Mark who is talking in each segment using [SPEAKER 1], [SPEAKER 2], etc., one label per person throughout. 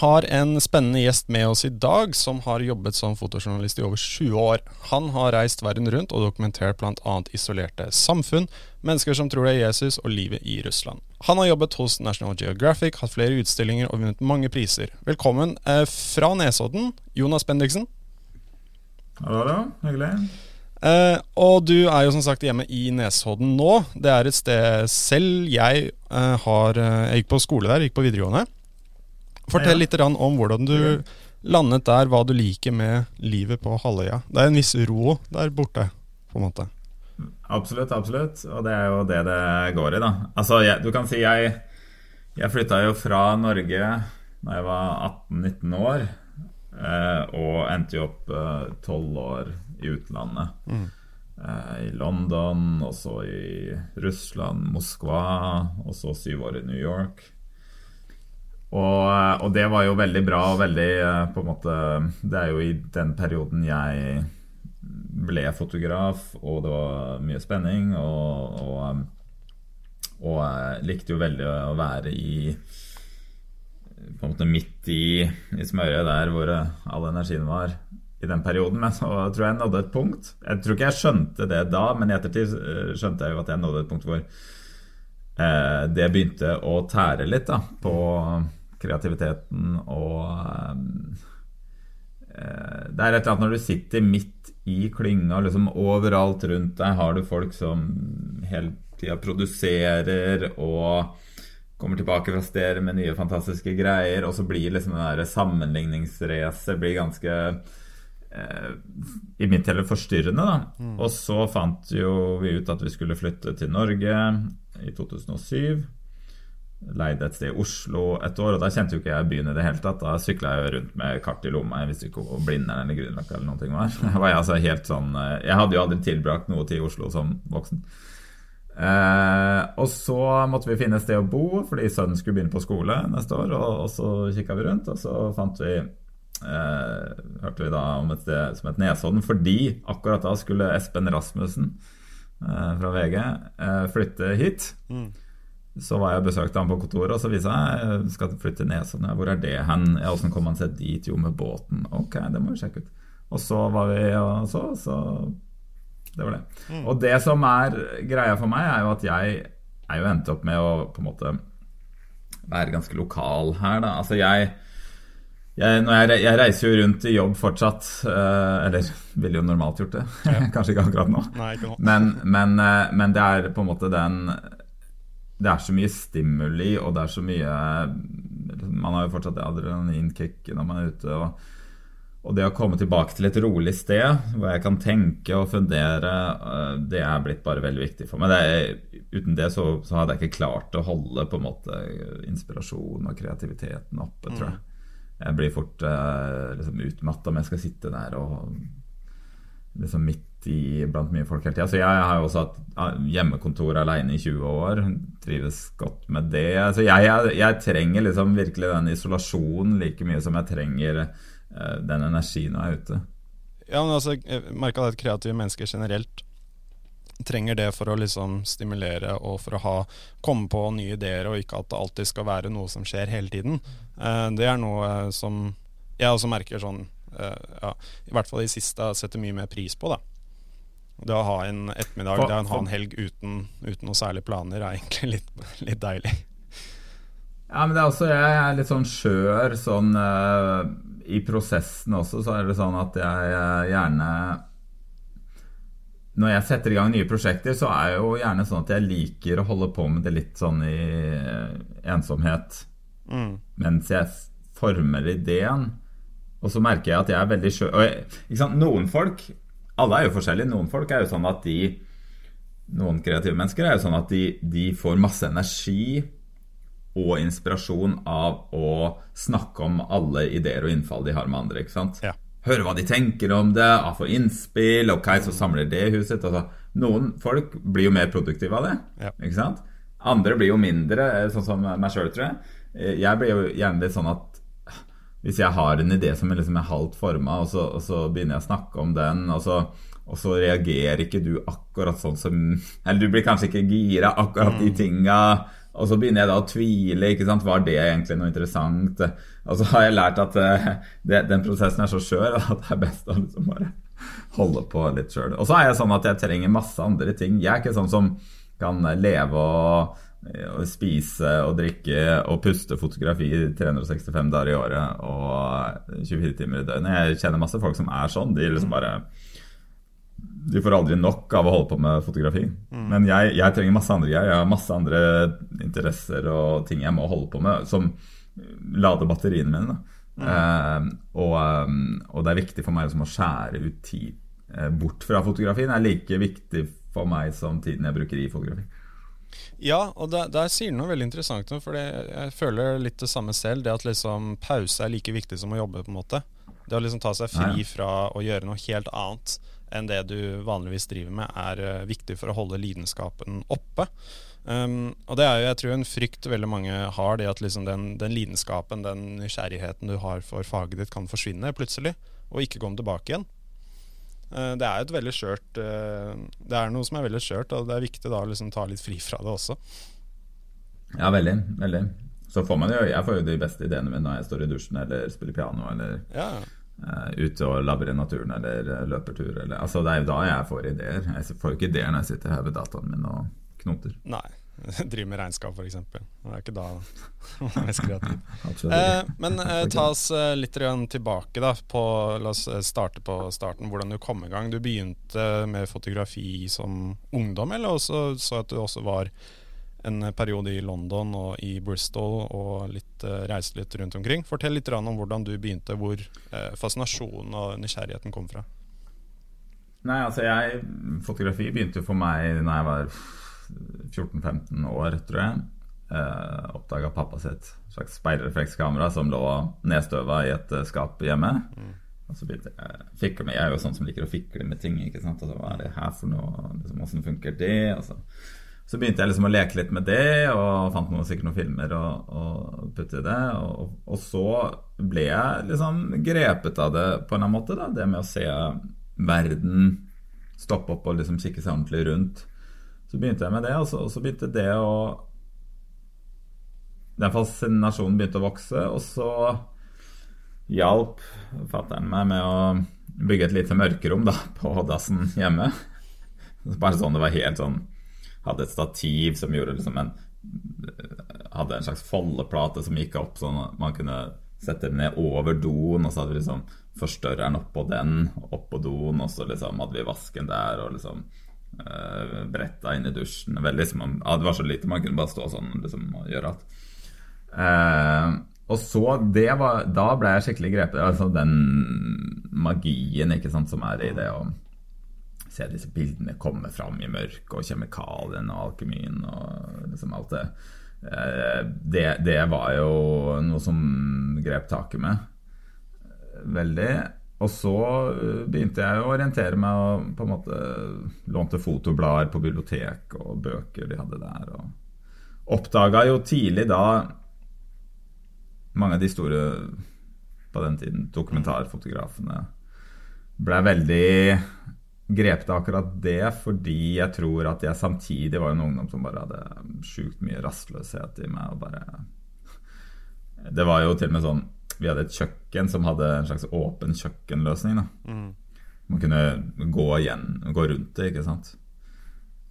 [SPEAKER 1] Har en spennende gjest med oss i dag, som har jobbet som fotojournalist i over 20 år. Han har reist verden rundt og dokumentert bl.a. isolerte samfunn, mennesker som tror det er Jesus, og livet i Russland. Han har jobbet hos National Geographic, hatt flere utstillinger og vunnet mange priser. Velkommen eh, fra Nesodden, Jonas Bendiksen.
[SPEAKER 2] Hallo, hallo. Hyggelig.
[SPEAKER 1] Uh, og du er jo som sagt hjemme i Nesodden nå. Det er et sted selv jeg uh, har uh, Jeg gikk på skole der, gikk på videregående. Fortell litt om hvordan du landet der, hva du liker med livet på Halvøya. Det er en viss ro der borte, på en måte.
[SPEAKER 2] Absolutt, absolutt. Og det er jo det det går i, da. Altså, jeg, du kan si jeg Jeg flytta jo fra Norge da jeg var 18-19 år, eh, og endte jo opp tolv år i utlandet. Eh, I London, og så i Russland, Moskva, og så syv år i New York. Og, og det var jo veldig bra og veldig eh, på en måte Det er jo i den perioden jeg ble fotograf, og det var mye spenning. Og, og, og jeg likte jo veldig å være i På en måte midt i, i smørøyet der hvor all energien var i den perioden. Men så tror jeg jeg nådde et punkt. Jeg tror ikke jeg skjønte det da, men i ettertid eh, skjønte jeg jo at jeg nådde et punkt hvor eh, det begynte å tære litt da, på kreativiteten og eh, Det er et eller annet når du sitter midt i klynga, liksom overalt rundt deg har du folk som hele tida produserer og kommer tilbake fra steder med nye fantastiske greier, og så blir liksom det der sammenligningsracet blir ganske eh, i mitt hele forstyrrende. da Og så fant jo vi ut at vi skulle flytte til Norge i 2007 leide et sted i Oslo et år, og da kjente jo ikke jeg byen i det hele tatt. Da sykla jeg rundt med kart i lomma, jeg visste ikke hvor Blindern eller Grünerløkka eller noe var. Jeg var altså helt sånn eh, Jeg hadde jo aldri tilbrakt noe tid i Oslo som voksen. Eh, og så måtte vi finne et sted å bo, fordi sønnen skulle begynne på skole neste år. Og, og så kikka vi rundt, og så fant vi eh, Hørte vi da om et sted som het Nesodden, fordi akkurat da skulle Espen Rasmussen eh, fra VG eh, flytte hit. Så var jeg og besøkte han på kontoret, og så viste jeg jeg skal flytte til Nesodden. Hvor er det hen? Åssen kom han seg dit? Jo, med båten. Ok, det må vi sjekke ut. Og så var vi og så, så Det var det. Og det som er greia for meg, er jo at jeg er jo endt opp med å på en måte være ganske lokal her, da. Altså, jeg jeg, når jeg, jeg reiser jo rundt i jobb fortsatt. eh, eller ville jo normalt gjort det. Kanskje ikke akkurat nå.
[SPEAKER 1] Nei, ikke nå.
[SPEAKER 2] Men, men, eh, men det er på en måte den Det er så mye stimuli, og det er så mye Man har jo fortsatt adrenalinkick når man er ute. Og, og det å komme tilbake til et rolig sted hvor jeg kan tenke og fundere, eh, det er blitt bare veldig viktig for meg. Det uten det så, så hadde jeg ikke klart å holde på en måte inspirasjonen og kreativiteten oppe, tror jeg. Jeg blir fort eh, liksom utmatta om jeg skal sitte der og liksom midt i blant mye folk hele tida. Så jeg har jo også hatt hjemmekontor alene i 20 år. Trives godt med det. Så jeg, jeg, jeg trenger liksom virkelig den isolasjonen like mye som jeg trenger uh, den energien når jeg er ute.
[SPEAKER 1] Ja, men altså, jeg merka at kreative mennesker generelt trenger det for å liksom stimulere og for å ha, komme på nye ideer, og ikke at det alltid skal være noe som skjer hele tiden. Uh, det er noe eh, som jeg også merker sånn uh, ja, I hvert fall i siste setter mye mer pris på. da Det å ha en ettermiddag,
[SPEAKER 2] For-
[SPEAKER 1] det å ha en helg uten, uten noe særlige planer, er egentlig litt, litt deilig.
[SPEAKER 2] Ja, men det er også, jeg er litt sånn skjør sånn uh, I prosessen også så er det sånn at jeg uh, gjerne Når jeg setter i gang nye prosjekter, så er det jo gjerne sånn at jeg liker å holde på med det litt sånn i eh, ensomhet
[SPEAKER 1] Mm.
[SPEAKER 2] mens jeg former ideen. Og så merker jeg at jeg er veldig skjør og jeg, ikke sant? Noen folk Alle er jo forskjellige. Noen folk er jo sånn at de Noen kreative mennesker er jo sånn at de, de får masse energi og inspirasjon av å snakke om alle ideer og innfall de har med andre. ikke sant?
[SPEAKER 1] Ja.
[SPEAKER 2] Høre hva de tenker om det, få innspill, ok, så samler det i huset. Altså, noen folk blir jo mer produktive av det.
[SPEAKER 1] Ja.
[SPEAKER 2] Ikke sant? Andre blir jo mindre, eh, sånn som meg sjøl, tror jeg. Eh, Jeg blir jo gjerne litt sånn at hvis jeg har en idé som er liksom er halvt forma, og, og så begynner jeg å snakke om den, og så, og så reagerer ikke du akkurat sånn som Eller du blir kanskje ikke gira akkurat de tinga. Og så begynner jeg da å tvile. ikke sant, Var det egentlig noe interessant? Og så har jeg lært at eh, det, den prosessen er så skjør at det er best å liksom bare holde på litt sjøl. Og så er jeg sånn at jeg trenger masse andre ting. Jeg er ikke sånn som kan leve og, og spise og drikke og puste fotografi 365 dager i året og 24 timer i døgnet. Jeg kjenner masse folk som er sånn. De liksom bare de får aldri nok av å holde på med fotografi. Men jeg, jeg trenger masse andre greier. Jeg har masse andre interesser og ting jeg må holde på med, som lader batteriene mine. da. Eh, og, eh, og det er viktig for meg liksom, å skjære ut tid eh, bort fra fotografien. Det er like viktig for meg som tiden jeg bruker i fotografi.
[SPEAKER 1] Ja, og der, der sier du noe veldig interessant. For jeg føler litt det samme selv. Det at liksom pause er like viktig som å jobbe. på en måte Det å liksom ta seg fri fra å gjøre noe helt annet enn det du vanligvis driver med, er eh, viktig for å holde lidenskapen oppe. Um, og det er jo jeg tror en frykt veldig mange har, det at liksom den, den lidenskapen, den nysgjerrigheten du har for faget ditt, kan forsvinne plutselig, og ikke komme tilbake igjen. Eh, det er et veldig skjørt eh, Det er noe som er veldig skjørt, og det er viktig da å liksom ta litt fri fra det også.
[SPEAKER 2] Ja, veldig. veldig. Så får man jo, Jeg får jo de beste ideene mine når jeg står i dusjen eller spiller piano eller
[SPEAKER 1] Ja,
[SPEAKER 2] uh, ute og labber i naturen eller eh, løper tur. Eller, altså Det er jo da jeg får ideer. Jeg får jo ikke ideer når jeg sitter her ved dataen min og knoter.
[SPEAKER 1] Nei. Driver med regnskap, f.eks. Det er ikke da man er mest kreativ. Eh, men eh, ta oss eh, litt tilbake, da. På, la oss eh, starte på starten. Hvordan du kom i gang. Du begynte med fotografi som ungdom, eller også så at du også var en periode i London og i Bristol og litt, eh, reiste litt rundt omkring. Fortell litt om hvordan du begynte, hvor eh, fascinasjonen og nysgjerrigheten kom fra.
[SPEAKER 2] Nei, altså jeg Fotografi begynte jo for meg da jeg var 14-15 år, tror jeg. Eh, Oppdaga pappa sitt slags speilreflekskamera som lå nedstøva i et eh, skap hjemme. Og så begynte jeg fikle med. Jeg er jo sånn som liker å fikle med ting. ikke sant? Altså, Hva er det her for noe? Liksom, Hvordan funker det? Og så, så begynte jeg liksom å leke litt med det, og fant noe, sikkert noen filmer og, og putte i det. Og, og så ble jeg liksom grepet av det på en eller annen måte. da, Det med å se verden, stoppe opp og liksom kikke seg ordentlig rundt. Så begynte jeg med det, og så, og så begynte det å Den fascinasjonen begynte å vokse, og så hjalp fatter'n meg med å bygge et lite mørkerom da, på dassen hjemme. Bare sånn det var helt sånn Hadde et stativ som gjorde liksom en Hadde en slags foldeplate som gikk opp sånn at man kunne sette den ned over doen, og så hadde vi liksom forstørreren oppå den, oppå doen, og så liksom hadde vi vasken der, og liksom eh, bretta inn i dusjen. Veldig man, ja, det var så lite, man kunne bare stå sånn liksom, og gjøre alt. Uh, og så var, Da ble jeg skikkelig grepet. Altså den magien ikke sant, som er i det å se disse bildene komme fram i mørket, og kjemikaliene og alkymien og liksom alt det. Eh, det. Det var jo noe som grep taket med veldig. Og så eh, begynte jeg å orientere meg og på en måte lånte fotoblader på bibliotek og bøker de hadde der. Og oppdaga jo tidlig da mange av de store på den tiden dokumentarfotografene ble veldig grepet av akkurat det fordi jeg tror at jeg samtidig var en ungdom som bare hadde sjukt mye rastløshet i meg. og bare Det var jo til og med sånn Vi hadde et kjøkken som hadde en slags åpen kjøkkenløsning. da Man kunne gå igjen, gå rundt det, ikke sant.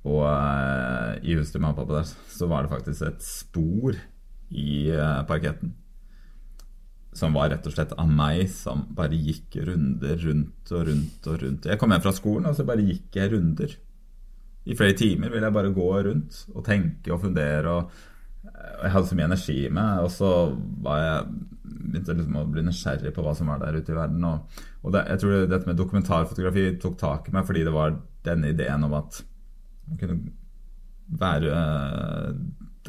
[SPEAKER 2] Og uh, i huset til mamma og pappa der så var det faktisk et spor i uh, parketten som var rett og slett av meg som bare gikk runder rundt og rundt og rundt. Jeg kom hjem fra skolen, og så bare gikk jeg runder. I flere timer ville jeg bare gå rundt og tenke og fundere. Og, og jeg hadde så mye energi i meg, og så var jeg begynte liksom å bli nysgjerrig på hva som var der ute i verden. Og, og det, jeg tror dette med dokumentarfotografi tok tak i meg fordi det var denne ideen om at man kunne være eh,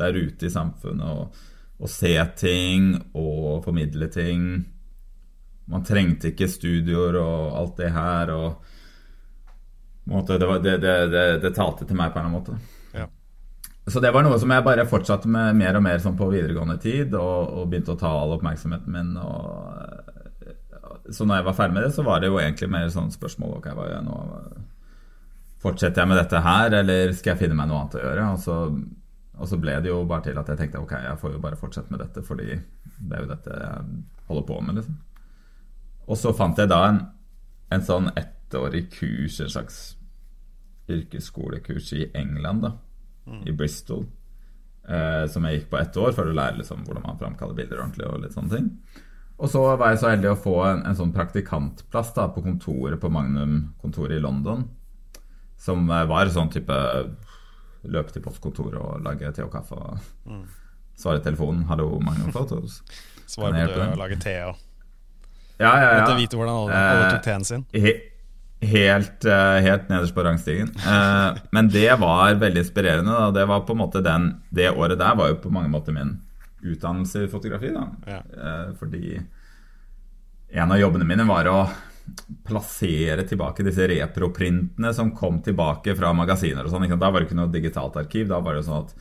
[SPEAKER 2] der ute i samfunnet og, og se ting og formidle ting. Man trengte ikke studioer og alt det her. og måte, det, var, det, det, det, det talte til meg på en eller annen måte. Så det var noe som jeg bare fortsatte med mer og mer sånn på videregående tid, og, og begynte å ta all oppmerksomheten min. Og, så når jeg var ferdig med det, så var det jo egentlig mer sånn spørsmål Ok, hva gjør jeg nå? Fortsetter jeg med dette her, eller skal jeg finne meg noe annet å gjøre? Og så, og så ble det jo bare til at jeg tenkte ok, jeg får jo bare fortsette med dette, fordi det er jo dette jeg holder på med, liksom. Og så fant jeg da en, en sånn ettårig kurs, en slags yrkesskolekurs i England, da mm. i Bristol. Eh, som jeg gikk på ett år for å lære liksom, hvordan man framkaller bilder ordentlig. Og litt sånne ting Og så var jeg så heldig å få en, en sånn praktikantplass da, på kontoret på Magnum-kontoret i London. Som eh, var sånn type løpe til postkontoret og lage te og kaffe. Og mm. svare telefonen 'Hallo, Magnum Photos'.
[SPEAKER 1] Svare på det og lage te og
[SPEAKER 2] ja, ja, ja.
[SPEAKER 1] Vite hvordan alle, alle tok teen sin.
[SPEAKER 2] He helt, eh, helt, nederst på rangstigen. Eh, men det var veldig inspirerende. Da. Det var på en måte den, det året der var jo på mange måter min utdannelse i fotografi. Ja. Eh, fordi en av jobbene mine var å plassere tilbake disse reproprintene som kom tilbake fra magasiner. og sånn. Da var det ikke noe digitalt arkiv. Da var det sånn at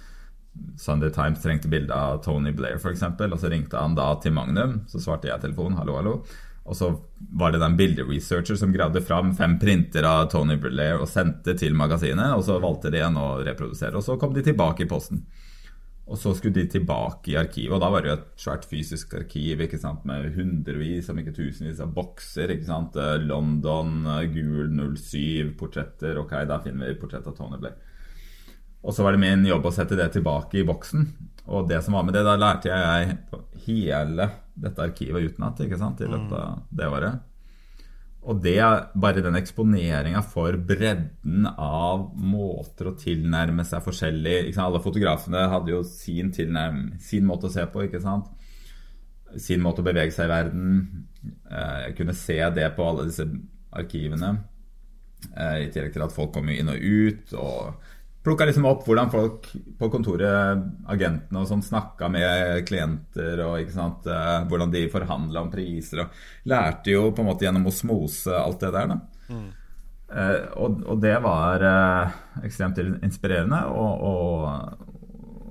[SPEAKER 2] Sunday Times trengte bilde av Tony Blair, f.eks. Og så ringte han da til Magnum. Så svarte jeg telefonen. Hallo, hallo. Og så var det den bilderesearcher som gravde fram fem printer av Tony Blair og sendte til magasinet. Og så valgte de en å reprodusere. Og så kom de tilbake i posten. Og så skulle de tilbake i arkivet, og da var det jo et svært fysisk arkiv med hundrevis, om ikke tusenvis av bokser. sant, London, Gul 07, portretter. Ok, da finner vi portrett av Tony Blair. Og så var det min jobb å sette det tilbake i boksen. Og det som var med det, da lærte jeg hele dette arkivet utenat i løpet av det året. Og det, bare den eksponeringa for bredden av måter å tilnærme seg forskjellig Alle fotografene hadde jo sin, tilnærm, sin måte å se på, ikke sant? Sin måte å bevege seg i verden. Eh, jeg kunne se det på alle disse arkivene. Eh, I tillegg til at folk kom inn og ut. og plukka liksom opp hvordan folk på kontoret, agentene og sånn, snakka med klienter, og ikke sant, eh, hvordan de forhandla om priser. og Lærte jo på en måte gjennom osmose alt det der. da. Mm. Eh, og, og, det var eh, ekstremt inspirerende, og, og,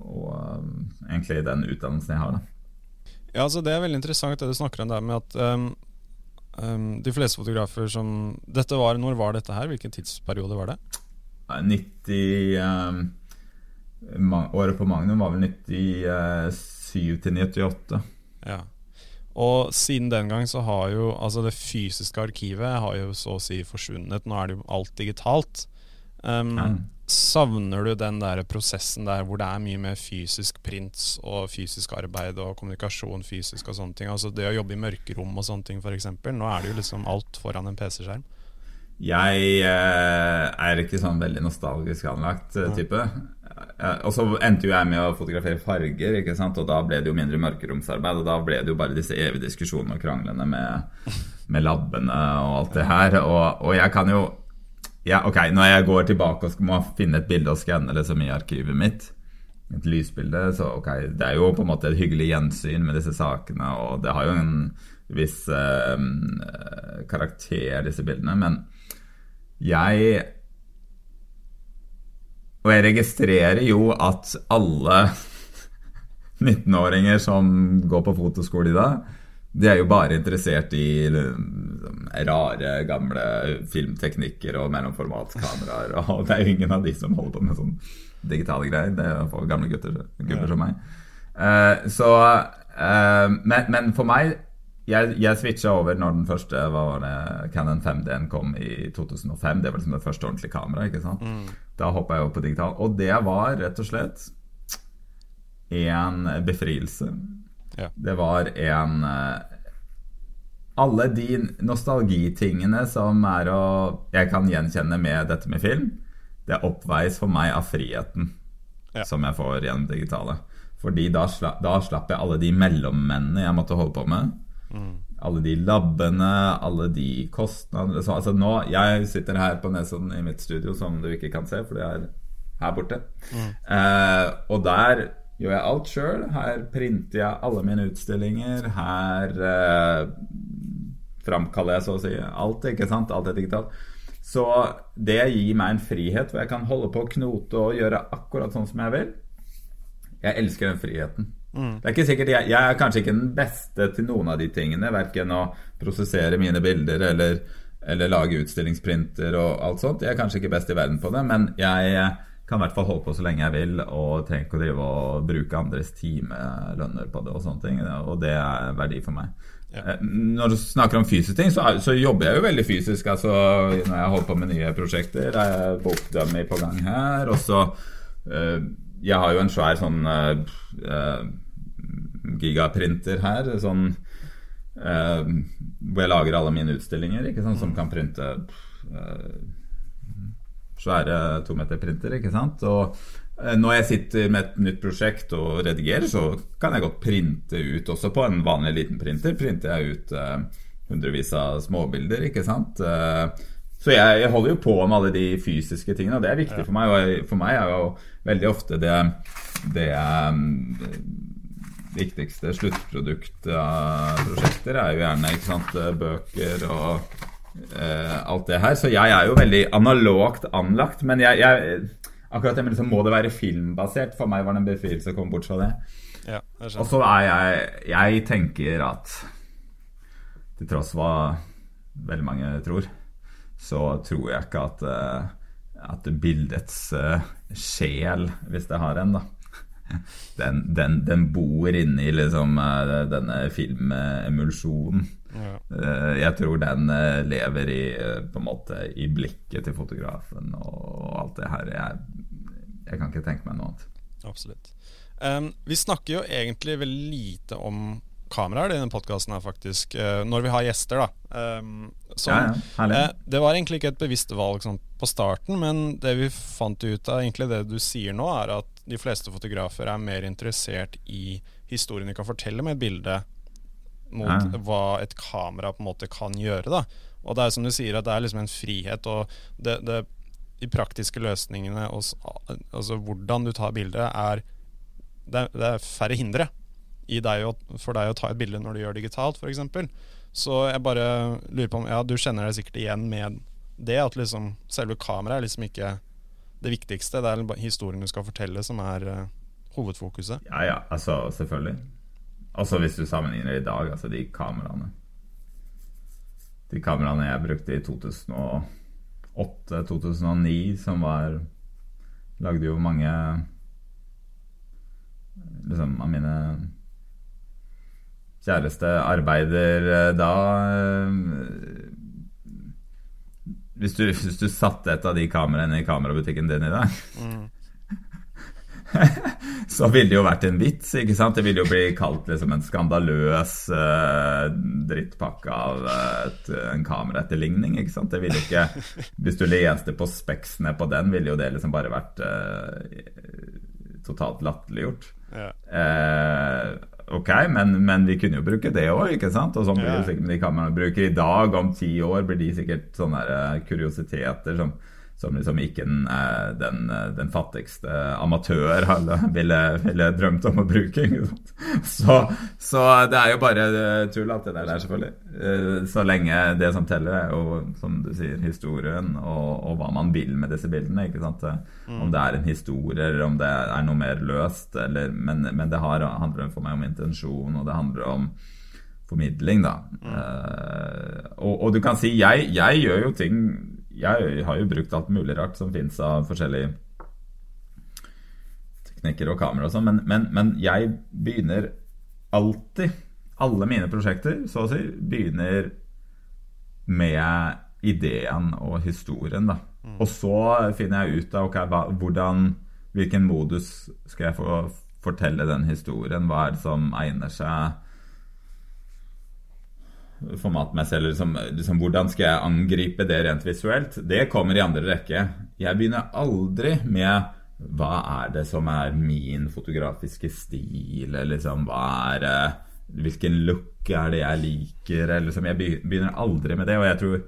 [SPEAKER 2] og eh, egentlig den utdannelsen jeg har. da.
[SPEAKER 1] Ja, altså Det er veldig interessant det du snakker om der med at um, um, de fleste fotografer som dette var, Når var dette her? Hvilken tidsperiode var det?
[SPEAKER 2] 90 um, Året på Magnum var vel 97 til 98.
[SPEAKER 1] Ja. Og siden den gang så har jo altså det fysiske arkivet har jo så å si forsvunnet. Nå er det jo alt digitalt. Um, ja. Savner du den der prosessen der hvor det er mye mer fysisk prints og fysisk arbeid og kommunikasjon fysisk og sånne ting? Altså det å jobbe i mørkerom og sånne ting, f.eks. Nå er det jo liksom alt foran en PC-skjerm.
[SPEAKER 2] Jeg eh, er ikke sånn veldig nostalgisk anlagt eh, type. Og så endte jo jeg med å fotografere farger, ikke sant? og da ble det jo mindre mørkeromsarbeid. Og da ble det jo bare disse evige diskusjonene og kranglene med, med labbene og alt det her. Og, og jeg kan jo ja, Ok, når jeg går tilbake og må finne et bilde og skanne det som i arkivet mitt, et lysbilde, så ok, det er jo på en måte et hyggelig gjensyn med disse sakene, og det har jo en viss eh, karakter, disse bildene. men jeg Og jeg registrerer jo at alle 19-åringer som går på fotoskole i dag, de er jo bare interessert i liksom, rare, gamle filmteknikker og mellomformatkameraer. Og det er jo ingen av de som holder på med sånn digitale greier. Det er for gamle gutter, gutter som meg. Uh, så, uh, men, men, for meg jeg, jeg switcha over når den første var det, Canon 5D-en kom i 2005. Det var liksom det første ordentlige kameraet. ikke sant? Mm. Da hoppa jeg over på digital. Og det var rett og slett en befrielse. Ja. Det var en eh, Alle de nostalgitingene som er å Jeg kan gjenkjenne med dette med film, det oppveies for meg av friheten ja. som jeg får gjennom digitale. Fordi da, sla, da slapp jeg alle de mellommennene jeg måtte holde på med. Alle de labbene, alle de kostnadene så, altså nå, Jeg sitter her på Nesodden i mitt studio, som du ikke kan se, for det er her borte. Mm. Eh, og der gjør jeg alt sjøl. Her printer jeg alle mine utstillinger. Her eh, framkaller jeg så å si alt, ikke sant? Alt er digitalt. Så det gir meg en frihet hvor jeg kan holde på å knote og gjøre akkurat sånn som jeg vil. Jeg elsker den friheten. Mm. Det er ikke sikkert jeg, jeg, er kanskje ikke den beste til noen av de tingene. Verken å prosessere mine bilder eller, eller lage utstillingsprinter og alt sånt. Jeg er kanskje ikke best i verden på det, men jeg kan i hvert fall holde på så lenge jeg vil og trenger ikke å drive og bruke andres timelønner på det og sånne ting. Og det er verdi for meg. Ja. Eh, når du snakker om fysiske ting, så, så, jobber jeg jo veldig fysisk. Altså, når jeg holder på med nye prosjekter, er bokdummy på gang her. Og så uh, Jeg har jo en svær sånn uh, gigaprinter her. Sånn hvor jeg lager alle mine utstillinger, ikke sant, som kan printe svære tometerprinter, ikke sant. Og eh, når jeg sitter med et nytt prosjekt og redigerer, så kan jeg godt printe ut også på en vanlig liten printer. Printer jeg ut eh, hundrevis av småbilder, ikke sant. Eh, så jeg, jeg, holder jo på med alle de fysiske tingene, og det er viktig ja. for meg. Og for meg er jo veldig ofte det, det um, viktigste sluttproduktprosjekter er jo gjerne ikke sant, bøker og uh, alt det her. Så jeg er jo veldig analogt anlagt. Men jeg, jeg akkurat det med liksom, må det være filmbasert? For meg var det en befrielse å komme bort fra det. Ja, og så er jeg Jeg tenker at til tross hva veldig mange tror, så tror jeg ikke at, uh, at bildets sjel, hvis det har en, da den, den, den bor inni liksom denne filmemulsjonen. Ja. Eh, jeg tror den eh, lever i, eh, på en måte, i blikket til fotografen og alt det her. Jeg, jeg kan ikke tenke meg noe annet.
[SPEAKER 1] Absolutt. Um, vi snakker jo egentlig veldig lite om kameraer i denne podkasten her, faktisk. Uh, når vi har gjester, da. Um, som, ja, ja, uh, det var egentlig ikke et bevisst valg sånn, på starten, men det vi fant ut av egentlig det du sier nå, er at de fleste fotografer er mer interessert i historien de kan fortelle med et bilde, mot ja. hva et kamera på en måte kan gjøre. da Og det er som du sier, at det er liksom en frihet. Og det, det, de praktiske løsningene, altså hvordan du tar bildet, er det, det er færre hindre deg å, for deg å ta et bilde når du gjør digitalt, f.eks. Så jeg bare lurer på om Ja, du kjenner deg sikkert igjen med det, at liksom selve kameraet er liksom ikke det viktigste. Det er historien du skal fortelle, som er uh, hovedfokuset.
[SPEAKER 2] Ja, ja, altså selvfølgelig. Også hvis du sammenligner i dag, altså de kameraene De kameraene jeg brukte i 2008-2009, som var Lagde jo mange liksom av mine kjæreste arbeider eh, da eh, hvis du, hvis du satte et av de kameraene i kamerabutikken din i dag mm. så ville det jo vært en vits. ikke sant? Det ville jo bli kalt liksom en skandaløs uh, drittpakke av et, en kameraetterligning. ikke sant? Det ville ikke, Hvis du leste på speksene på den, ville jo det liksom bare vært uh, totalt latterliggjort. Ja. Uh, ok, men, men, vi kunne jo bruke det òg, ikke sant? Og sånn blir det sikkert med de kameraene vi bruker i dag. Om ti år blir de sikkert sånne kuriositeter som som liksom ikke den, eh, den, eh, den fattigste amatør ville, ville, drømt om å bruke. Så, så, det er jo bare eh, tull, alt det der, selvfølgelig. Så lenge det som teller, er jo, som du sier, historien og, og hva man vil med disse bildene. Mm. Om det er en historie, eller om det er noe mer løst. Eller, men, men, det har, handler for meg om intensjon, og det handler om formidling, da. Mm. Uh, og, og, du kan si jeg, jeg gjør jo ting jeg har jo brukt alt mulig rart som fins av forskjellige teknikker og kamera og sånn, men, men, men, jeg begynner alltid Alle mine prosjekter, så å si, begynner med ideen og historien, da. Mm. Og så finner jeg ut av okay, hva, hvordan Hvilken modus skal jeg få fortelle den historien? Hva er det som egner seg? Formatmessig, eller liksom, liksom, hvordan skal jeg angripe det rent visuelt, det kommer i andre rekke. Jeg begynner aldri med hva er det som er min fotografiske stil, eller liksom hva er Hvilken look er det jeg liker? Eller liksom, jeg begynner aldri med det, og jeg tror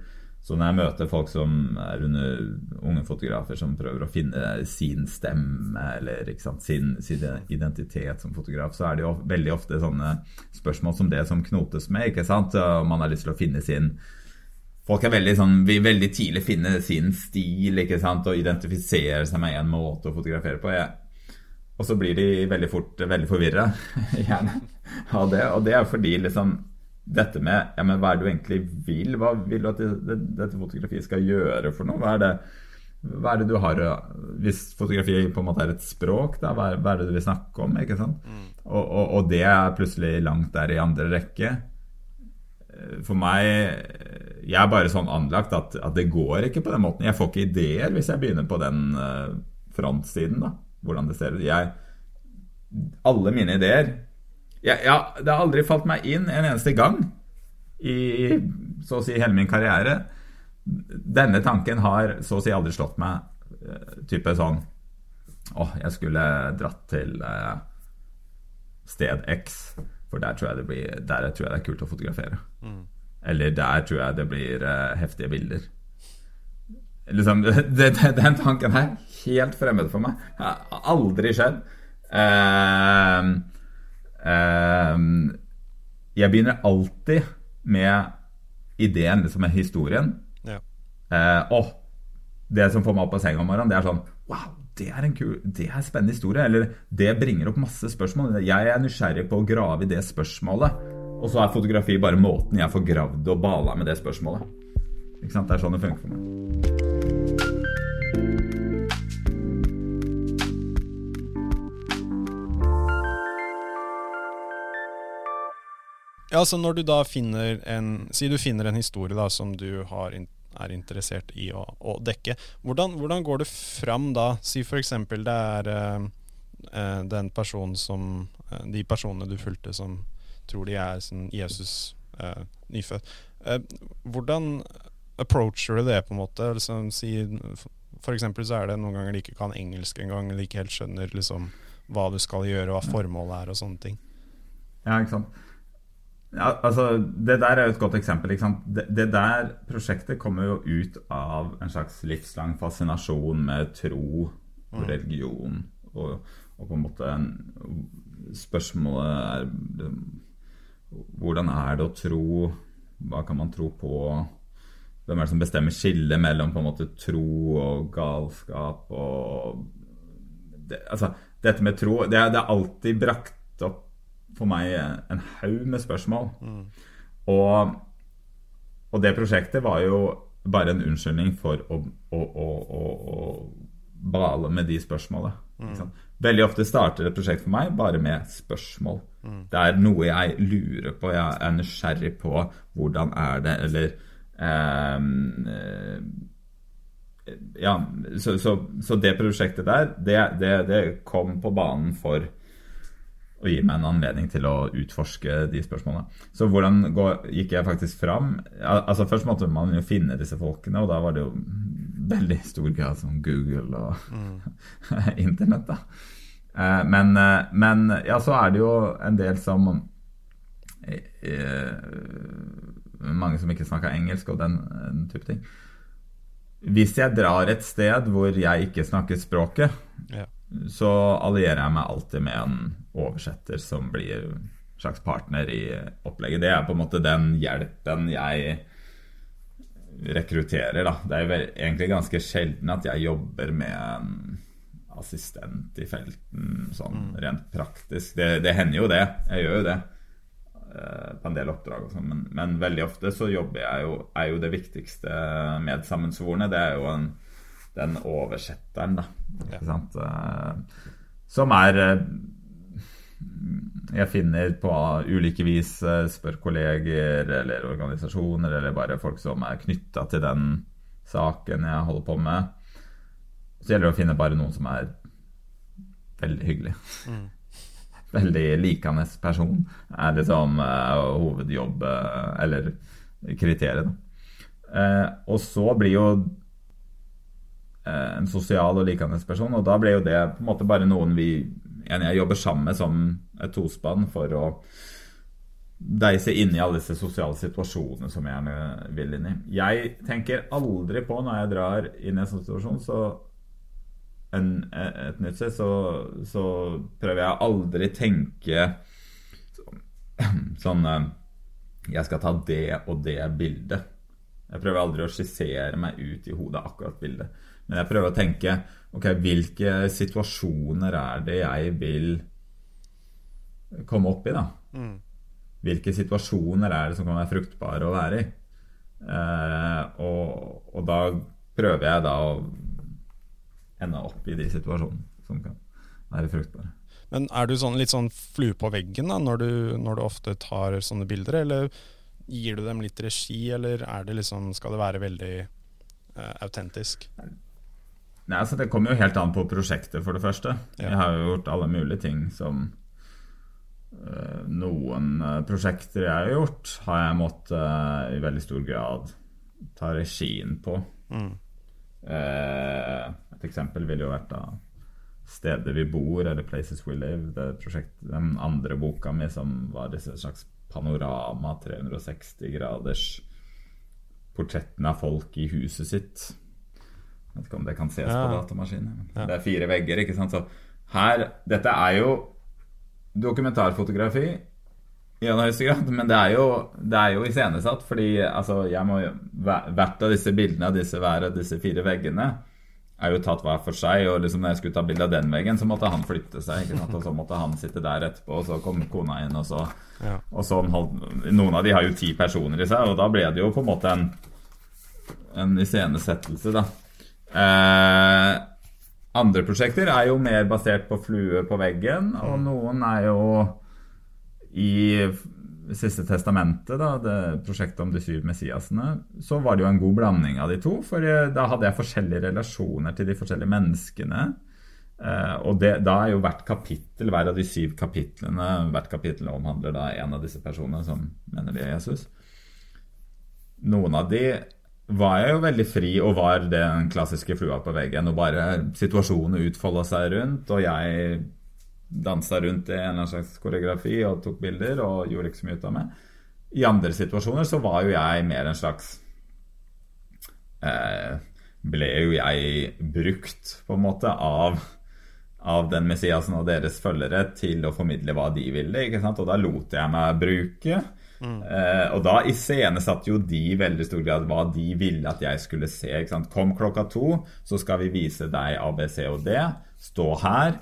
[SPEAKER 2] så når jeg møter folk som er under unge fotografer som prøver å finne sin stemme eller sant, sin, sin, identitet som fotograf, så er det jo veldig ofte sånne spørsmål som det som knotes med. ikke sant? Man har lyst til å finne sin Folk er veldig sånn, vil veldig tidlig finne sin stil ikke sant, og identifisere seg med en måte å fotografere på. Jeg, og så blir de veldig fort veldig forvirra av det. Og det er fordi liksom dette med ja, men hva er det du egentlig vil? Hva vil du at det, det, dette fotografiet skal gjøre for noe? Hva er det, hva er det du har Hvis fotografi på en måte er et språk, da, hva, er, hva er det du vil snakke om? ikke sant? Mm. Og, og, og, det er plutselig langt der i andre rekke. For meg Jeg er bare sånn anlagt at, at, det går ikke på den måten. Jeg får ikke ideer hvis jeg begynner på den uh, frontsiden. da Hvordan det ser ut. Jeg, alle mine ideer jeg, ja, Det har aldri falt meg inn en eneste gang i så å si hele min karriere. Denne tanken har så å si aldri slått meg. Uh, type sånn Å, jeg skulle dratt til uh, sted X. For der tror jeg det, blir, der tror jeg det er kult å fotografere. Mm. Eller der tror jeg det blir uh, heftige bilder. Liksom, det, det, den tanken er helt fremmed for meg. Det Har aldri skjedd. Uh, jeg begynner alltid med ideen, liksom med historien. Ja. og det som får meg opp av senga om morgenen, det er sånn Wow, det er en kul, det er en spennende historie. Eller det bringer opp masse spørsmål. Jeg er nysgjerrig på å grave i det spørsmålet. Og så er fotografi bare måten jeg får gravd og bala med det spørsmålet. Ikke sant? Det er sånn det funker for meg.
[SPEAKER 1] Ja, så når du da finner en Si du finner en historie da som du har er interessert i å, å dekke. Hvordan, hvordan, går det fram da? Si f.eks. det er eh, eh, den personen som eh, De personene du fulgte som tror de er sånn Jesus eh, nyfødt. Eh, hvordan approacher du det, på en måte? Liksom, si, for eksempel så er det noen ganger de ikke kan engelsk engang, eller ikke helt skjønner liksom, hva du skal gjøre, hva formålet er, og sånne ting.
[SPEAKER 2] Ja, ikke sant. Ja, altså, Det der er jo et godt eksempel. Det, det, der prosjektet kommer jo ut av en slags livslang fascinasjon med tro og mm. religion. Og, og på en måte en, Spørsmålet er hvordan er det å tro? Hva kan man tro på? Hvem er det som bestemmer skillet mellom på en måte tro og galskap? og det, altså, Dette med tro det, det er alltid brakt opp for meg en haug med spørsmål. Mm. Og, og, det prosjektet var jo bare en unnskyldning for å, å, å, å bale med de spørsmålene. Mm. Veldig ofte starter et prosjekt for meg bare med spørsmål. Mm. Det er noe jeg lurer på, jeg er nysgjerrig på. Hvordan er det, eller eh, Ja, så, så, så, det prosjektet der, det, det, det kom på banen for og gir meg en anledning til å utforske de spørsmålene. Så hvordan gikk jeg faktisk fram? Altså Først måtte man jo finne disse folkene, og da var det jo veldig stor grad som Google og mm. Internett. da. Eh, men, eh, men, ja, så er det jo en del som eh, Mange som ikke snakker engelsk og den, den type ting. Hvis jeg drar et sted hvor jeg ikke snakker språket, ja så allierer jeg meg alltid med en oversetter som blir en slags partner i opplegget. Det er på en måte den hjelpen jeg rekrutterer. Da. Det er egentlig ganske sjelden at jeg jobber med en assistent i felten, sånn mm. rent praktisk. Det, det hender jo det. Jeg gjør jo det eh, på en del oppdrag og sånn, men, men, veldig ofte så jobber jeg jo Er jo det viktigste medsammensvorne. Det er jo en den oversetteren, da. Ikke sant? Eh, som er eh, Jeg finner på ulike vis eh, spør kolleger eller organisasjoner eller bare folk som er knytta til den saken jeg holder på med. Så gjelder det å finne bare noen som er veldig hyggelig. Mm. Veldig likende person er liksom uh, hovedjobb, uh, eller kriteriet. Uh, og så blir jo en sosial og likende person. Og da ble jo det på en måte bare noen vi jeg jobber sammen med som et tospann for å deise inn i alle disse sosiale situasjonene som jeg gjerne vil inn i. Jeg tenker aldri på når jeg drar inn i en sånn situasjon, så en, et nytt sted, så, så, prøver jeg aldri tenke sånn Jeg skal ta det og det bildet. Jeg prøver aldri å skissere meg ut i hodet akkurat bildet. Men jeg prøver å tenke ok, hvilke situasjoner er det jeg vil komme opp i, da?
[SPEAKER 1] Mm.
[SPEAKER 2] Hvilke situasjoner er det som kan være fruktbare å være i? Eh, og, og, da prøver jeg da å ende opp i de situasjonene som kan være fruktbare.
[SPEAKER 1] Men er du sånn, litt sånn flue på veggen da, når du, når du ofte tar sånne bilder, eller gir du dem litt regi, eller er det liksom, skal det være veldig uh, autentisk?
[SPEAKER 2] Nei, altså Det kommer jo helt an på prosjektet, for det første. Ja. Jeg har jo gjort alle mulige ting som uh, Noen uh, prosjekter jeg har gjort, har jeg måttet i veldig stor grad ta regien på. Mm. et eksempel ville jo vært da Steder vi bor, eller Places We Live. Det prosjektet, den andre boka mi som var disse slags panorama 360 graders portrettene av folk i huset sitt. Jeg vet ikke om det kan ses ja. på datamaskinen. Ja. Det er fire vegger, ikke sant. Så her Dette er jo dokumentarfotografi i en høyeste grad, men det er jo, det er jo iscenesatt. Fordi altså, jeg må, hvert av disse bildene av disse hver av disse fire veggene er jo tatt hver for seg. Og liksom når jeg skulle ta bilde av den veggen, så måtte han flytte seg. ikke sant? Og så måtte han sitte der etterpå, og så kom kona inn, og så, ja. og så Noen av de har jo ti personer i seg, og da ble det jo på en måte en, en iscenesettelse, da. Eh, andre prosjekter er jo mer basert på flue på veggen, og mm. noen er jo i siste testamentet, da, det prosjektet om de syv Messiasene, så var det jo en god blanding av de to. For da hadde jeg forskjellige relasjoner til de forskjellige menneskene. Eh, og det, da er jo hvert kapittel, hver av de syv kapitlene Hvert kapittel omhandler da en av disse personene som mener de er Jesus. Noen av de var jeg jo veldig fri og var den klassiske flua på veggen. Og bare situasjonen utfolda seg rundt, og jeg dansa rundt i en eller annen slags koreografi og tok bilder og gjorde ikke så mye ut av meg. I andre situasjoner så var jo jeg mer en slags eh, Ble jo jeg brukt, på en måte, av, av den Messiasen og deres følgere til å formidle hva de ville. ikke sant? Og da lot jeg meg bruke. Mm. Eh, og da iscenesatte jo de i veldig stor grad hva de ville at jeg skulle se. Kom klokka to, så skal vi vise deg ABC og D. Stå her.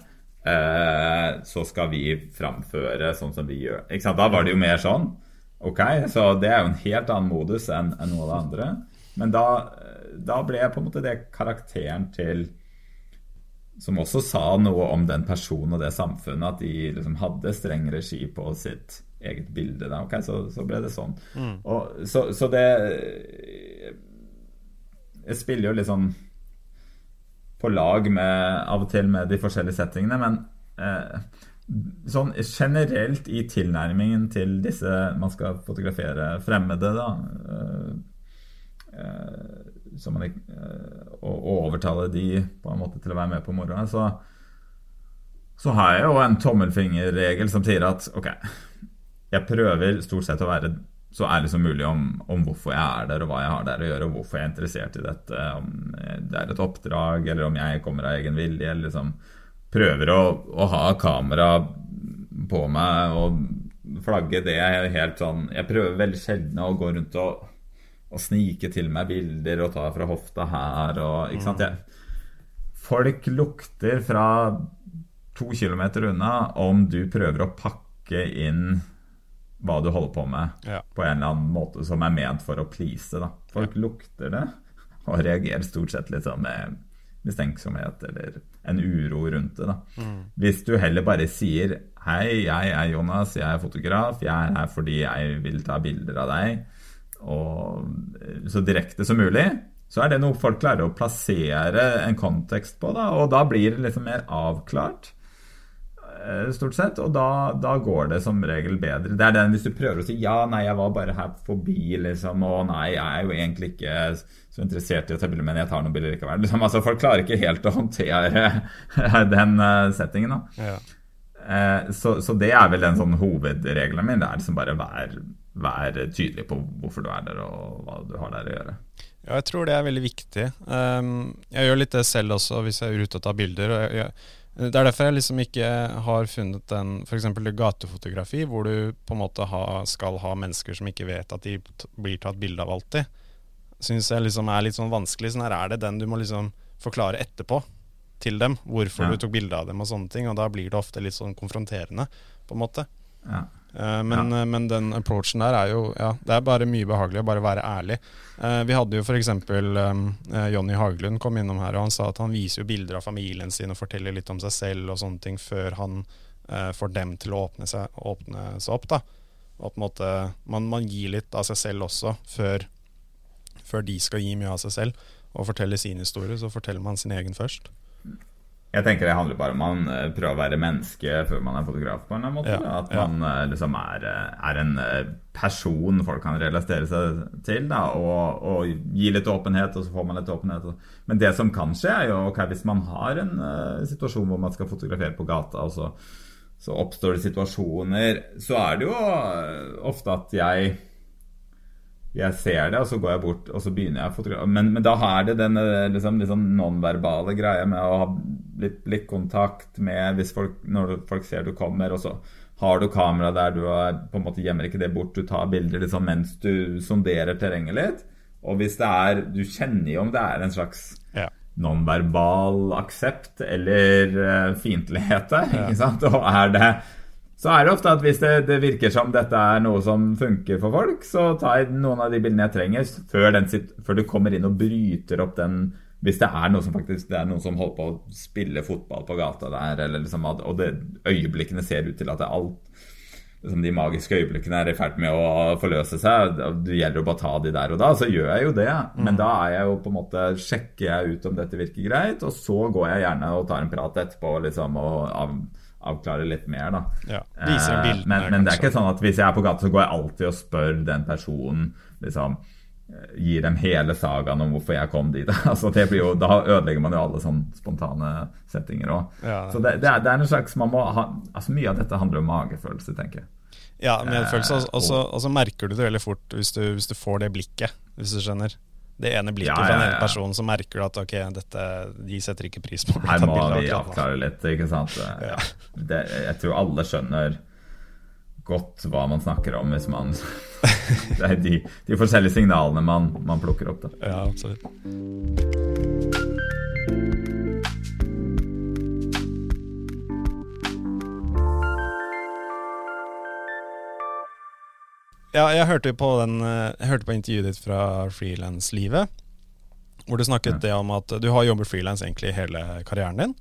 [SPEAKER 2] Eh, så skal vi framføre sånn som vi gjør. Da var det jo mer sånn. Ok, så det er jo en helt annen modus enn, enn noe av det andre. Men da, da ble jeg på en måte det karakteren til Som også sa noe om den personen og det samfunnet, at de liksom hadde streng regi på sitt eget bilde. Da. Ok, så, så ble det sånn. Mm. Og, så, så det Jeg spiller jo litt sånn på lag med, av og til med de forskjellige settingene. Men eh, sånn generelt i tilnærmingen til disse man skal fotografere fremmede, da eh, eh man, eh, Og overtale de på en måte til å være med på moroa, så, så har jeg jo en tommelfingerregel som sier at ok, jeg prøver stort sett å være så ærlig som mulig om, om, hvorfor jeg er der, og hva jeg har der å gjøre, og hvorfor jeg er interessert i dette. Om det er et oppdrag, eller om jeg kommer av egen vilje. Eller liksom prøver å, å ha kamera på meg og flagge det er helt sånn Jeg prøver veldig sjelden å gå rundt og, og snike til meg bilder og ta fra hofta her og Ikke sant? Jeg, folk lukter fra to kilometer unna om du prøver å pakke inn hva du holder på med, ja. på en eller annen måte som er ment for å please. Da. Folk ja. lukter det og reagerer stort sett litt sånn med mistenksomhet eller en uro rundt det. Da. Mm. Hvis du heller bare sier 'Hei, jeg er Jonas, jeg er fotograf. Jeg er her fordi jeg vil ta bilder av deg.' Og så direkte som mulig, så er det noe folk klarer å plassere en kontekst på. Da, og da blir det liksom mer avklart. Eh, stort sett. Og da, da, går det som regel bedre. Det er den hvis du prøver å si ja, nei, jeg var bare her forbi, liksom, og nei, jeg er jo egentlig ikke så interessert i å ta bilder, men jeg tar noen bilder likevel. Liksom, altså, folk klarer ikke helt å håndtere den uh, settingen. Da. Ja. Uh, så, så, det er vel den sånn hovedregelen min. Det er liksom bare vær, vær tydelig på hvorfor du er der, og hva du har der å gjøre.
[SPEAKER 1] Ja, jeg tror det er veldig viktig. Um, jeg gjør litt det selv også hvis jeg er ute og tar bilder. og jeg, jeg det er derfor jeg liksom ikke har funnet den f.eks. gatefotografi, hvor du på en måte ha, skal ha mennesker som ikke vet at de blir tatt bilde av alltid. syns jeg liksom er litt sånn vanskelig. Sånn her er det den du må liksom forklare etterpå til dem, hvorfor
[SPEAKER 2] Ja.
[SPEAKER 1] du tok bilde av dem og sånne ting. Og da blir det ofte litt sånn konfronterende, på en måte.
[SPEAKER 2] Ja.
[SPEAKER 1] Eh, men, ja. men den approachen der er jo Ja, det er bare mye behagelig å bare være ærlig. Eh, vi hadde jo f.eks. Um, eh, Jonny Haglund kom innom her, og han sa at han viser jo bilder av familien sin og forteller litt om seg selv og sånne ting før han eh, får dem til å åpne seg, åpne seg opp. da Og på en måte man, man gir litt av seg selv også før, før de skal gi mye av seg selv og fortelle sin historie. Så forteller man sin egen først.
[SPEAKER 2] Jeg tenker det handler bare om man eh, prøver å være menneske før man er fotograf. på en eller annen måte
[SPEAKER 1] Ja,
[SPEAKER 2] At man ja. liksom er, eh, er en eh, person folk kan relatere seg til. Da, og, og gi litt åpenhet, og så får man litt åpenhet. Men det som kan skje, er jo okay, hvis man har en uh, situasjon hvor man skal fotografere på gata, og så, så oppstår det situasjoner, så er det jo eh, ofte at jeg jeg ser det, og så går jeg bort og så begynner jeg å fotografere. Men, men da er det den eh, liksom, liksom nonverbale greia med å ha litt kontakt med hvis folk, når folk ser du kommer, og så har du kamera der, du er, på en måte gjemmer ikke det bort, du tar bilder liksom, mens du sonderer terrenget litt. Og hvis det er Du kjenner jo om det er en slags
[SPEAKER 1] Ja.
[SPEAKER 2] nonverbal aksept eller uh, fiendtlighet der, ikke sant? Og er det så er det ofte at hvis det, det virker som dette er noe som funker for folk, så tar jeg noen av de bildene jeg trenger før, den, før du kommer inn og bryter opp den Hvis det er noe som faktisk Det er noen som holder på å spille fotball på gata der, eller liksom, og det, øyeblikkene ser ut til at det er alt liksom De magiske øyeblikkene er i ferd med å forløse seg. Det gjelder å bare ta de der og da. Så gjør jeg jo det. Men da er jeg jo på en måte sjekker jeg ut om dette virker greit, og så går jeg gjerne og tar en prat etterpå liksom, og av, avklarer litt mer, da.
[SPEAKER 1] Ja, dem
[SPEAKER 2] Eh, men, men det er ikke sånn at hvis jeg er på gata, så går jeg alltid og spør den personen liksom Gir dem hele sagaen om hvorfor jeg kom dit. altså det blir jo, Da ødelegger man jo alle sånne spontane settinger òg.
[SPEAKER 1] Ja.
[SPEAKER 2] Så det, det, er, det er en slags man må ha, altså Mye av dette handler om magefølelse, tenker jeg.
[SPEAKER 1] Ja, medfølelse.
[SPEAKER 2] Eh,
[SPEAKER 1] Og, og, så, og så merker du det veldig fort hvis du, hvis du får det blikket, hvis du skjønner. Det ene blikket
[SPEAKER 2] Ja,
[SPEAKER 1] fra
[SPEAKER 2] ja,
[SPEAKER 1] en
[SPEAKER 2] ja.
[SPEAKER 1] person, så merker du at ok, dette, de setter ikke pris på
[SPEAKER 2] Her må vi avklare litt, ikke sant. Det, jeg tror alle skjønner godt hva man snakker om hvis man Det er de, de forskjellige signalene man, man plukker opp. Da.
[SPEAKER 1] Ja, absolutt. Ja, jeg hørte på, den, eh, jeg hørte på intervjuet ditt fra frilanslivet, hvor du snakket
[SPEAKER 2] Ja.
[SPEAKER 1] det om at du har jobbet frilans egentlig hele karrieren din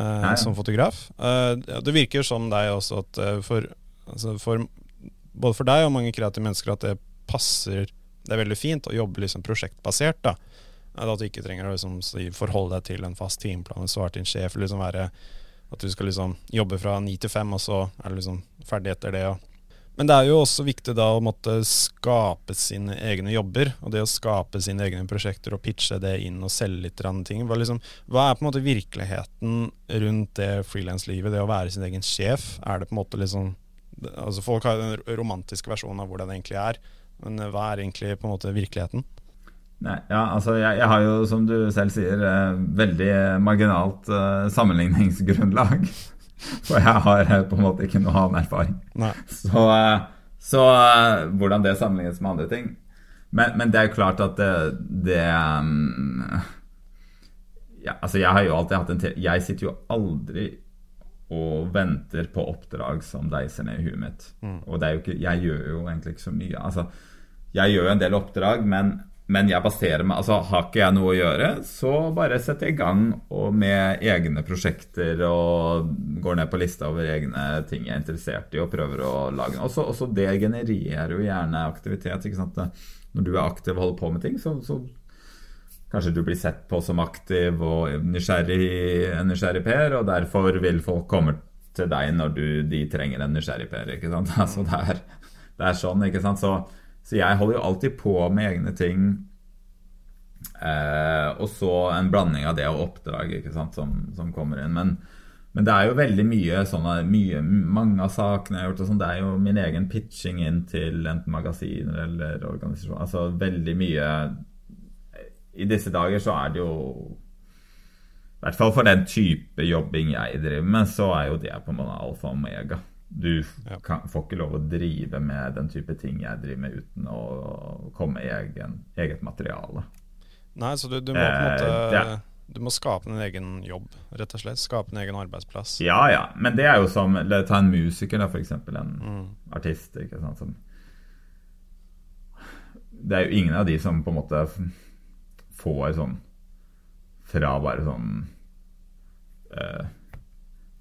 [SPEAKER 2] ja.
[SPEAKER 1] som fotograf. Uh, det virker som deg også at uh, for, altså for både for deg og mange kreative mennesker at det passer Det er veldig fint å jobbe liksom prosjektbasert. da At du ikke trenger å liksom forholde deg til en fast timeplan, svare til en sjef, liksom være at du skal liksom jobbe fra ni til fem, og så er du liksom ferdig etter det. Men det er jo også viktig da å måtte skape sine egne jobber, og det å skape sine egne prosjekter og pitche det inn og selge litt ting. Hva, liksom, hva er på en måte virkeligheten rundt det frilanslivet, det å være sin egen sjef? Er det på en måte liksom Altså Folk har den romantiske versjonen av hvordan det egentlig er, men eh, hva er egentlig på en måte virkeligheten?
[SPEAKER 2] Nei, ja, altså jeg, jeg har jo, som du selv sier, eh, veldig marginalt eh, sammenligningsgrunnlag. For jeg har på en måte ikke noe annen erfaring.
[SPEAKER 1] Nei.
[SPEAKER 2] Så, så hvordan det sammenlignes med andre ting Men, men det er jo klart at det, det mm, ja, Altså, jeg har jo alltid hatt en Jeg sitter jo aldri og venter på oppdrag som deiser ned i huet mitt. Og det er jo ikke Jeg gjør jo egentlig ikke så mye. Altså, jeg gjør jo en del oppdrag, men, men jeg baserer meg Altså, har ikke jeg noe å gjøre, så bare setter jeg i gang med egne prosjekter og går ned på lista over egne ting jeg er interessert i, og prøver å lage. Også, også det genererer jo gjerne aktivitet. ikke sant? Når du er aktiv og holder på med ting, så, så Kanskje du blir sett på som aktiv og nysgjerrig, en nysgjerrig Per, og derfor vil folk komme til deg når du, de trenger en nysgjerrig Per. ikke sant? Altså det er, det er sånn, ikke sant? Så, så jeg holder jo alltid på med egne ting. Eh, og så en blanding av det og oppdrag ikke sant, som, som kommer inn. Men, men det er jo veldig mye sånne mye, Mange av sakene jeg har gjort, og sånn, det er jo min egen pitching inn til enten magasiner eller organisasjoner. Altså veldig mye I disse dager så er det jo I hvert fall for den type jobbing jeg driver med, så er jo det på en måte alfa og omega. Du kan, får ikke lov å drive med den type ting jeg driver med, uten å komme i egen, eget materiale.
[SPEAKER 1] Nei, så du, du må på en måte eh, ja. Du må skape en egen jobb, rett og slett. Skape en egen arbeidsplass.
[SPEAKER 2] Ja, ja. Men det er jo som Ta en musiker, da, f.eks. En mm. artist. ikke sant, som Det er jo ingen av de som på en måte får sånn Fra bare sånn uh,